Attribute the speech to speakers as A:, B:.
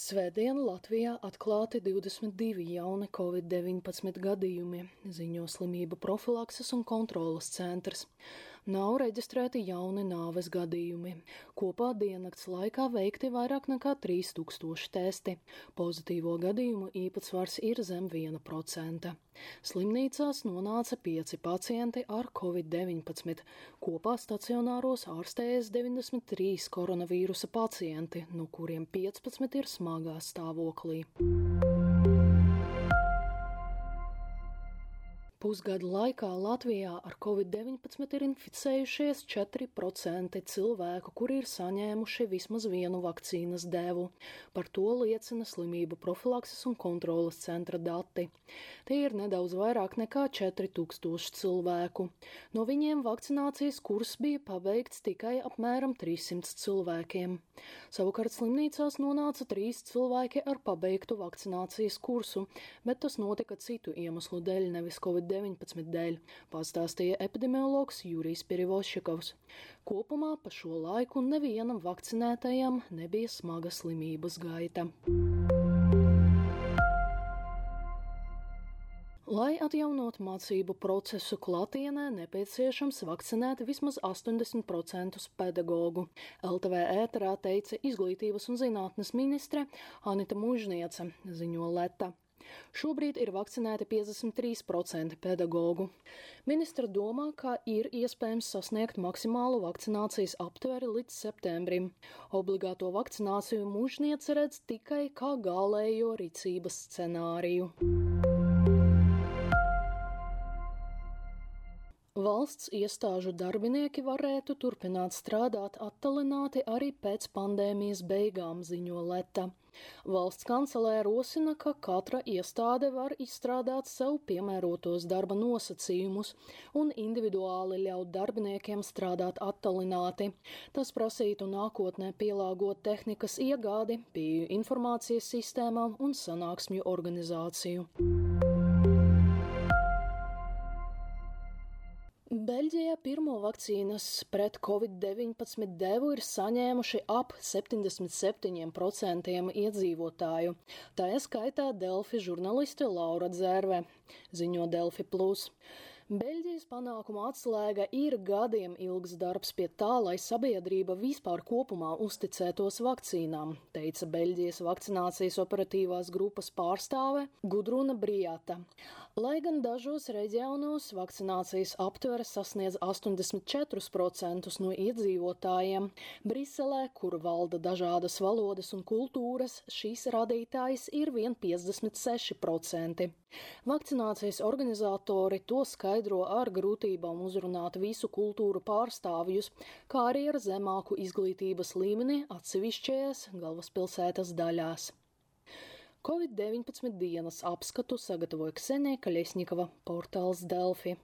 A: Svētdien Latvijā atklāti 22 jauni covid-19 gadījumi, ziņo slimību profilakses un kontrolas centrs. Nav reģistrēti jauni nāves gadījumi. Kopā diennakts laikā veikti vairāk nekā 3000 testi. Pozitīvo gadījumu īpatsvars ir zem 1%. Slimnīcās nonāca 5 pacienti ar covid-19. Kopā stacionāros ārstējas 93 koronavīrusa pacienti, no kuriem 15 ir smagā stāvoklī. Pusgadu laikā Latvijā ar covid-19 ir inficējušies 4% cilvēku, kuri ir saņēmuši vismaz vienu vakcīnas devu. Par to liecina slimību profilakses un kontrolas centra dati. Tie ir nedaudz vairāk nekā 4000 cilvēku. No viņiem vakcinācijas kurs bija pabeigts tikai apmēram 300 cilvēkiem. Savukārt slimnīcās nonāca trīs cilvēki ar pabeigtu vakcinācijas kursu, bet tas notika citu iemeslu dēļ, nevis covid-19. Covid-19 dēļ, pastāstīja epidemiologs Jurijs Pirivoščikovs. Kopumā pa šo laiku nevienam vakcinētajam nebija smaga slimības gaita. Lai atjaunotu mācību procesu klātienē, nepieciešams vakcinēt vismaz 80% pedagoģu. LTV ēterā teica izglītības un zinātnes ministre Anita Mužniece, ziņo Leta. Šobrīd ir vakcinēti 53% pedagoģu. Ministra domā, ka ir iespējams sasniegt maksimālu vakcinācijas aptveri līdz septembrim. Obligāto vakcināciju mužniece redz tikai kā galējo rīcības scenāriju. Valsts iestāžu darbinieki varētu turpināt strādāt attālināti arī pēc pandēmijas beigām, ziņo Leta. Valsts kancelē rosina, ka katra iestāde var izstrādāt sev piemērotos darba nosacījumus un individuāli ļaut darbiniekiem strādāt attālināti. Tas prasītu nākotnē pielāgot tehnikas iegādi, pieeju informācijas sistēmām un sanāksmju organizāciju. Beļģijā pirmo vakcīnas pret covid-19 devu ir saņēmuši ap 77% iedzīvotāju. Tā ieskaitā Delfi žurnāliste Laura Dzērve, ziņo Delfi Plus. Beļģijas panākuma atslēga ir gadiem ilgs darbs pie tā, lai sabiedrība vispār kopumā uzticētos vakcīnām, teica Beļģijas vakcinācijas operatīvās grupas pārstāve Gudruna Brijata. Lai gan dažos reģionos vakcinācijas aptvere sasniedz 84% no iedzīvotājiem, Briselē, kur valda dažādas valodas un kultūras, šīs rādītājs ir vien 56%. Vakcinācijas organizatori to skaidro ar grūtībām uzrunāt visu kultūru pārstāvjus, kā arī ar zemāku izglītības līmeni atsevišķajās galvaspilsētas daļās. Covid-19 dienas apskatu sagatavoja Ksenija Kaļesņikava portāls Delfi.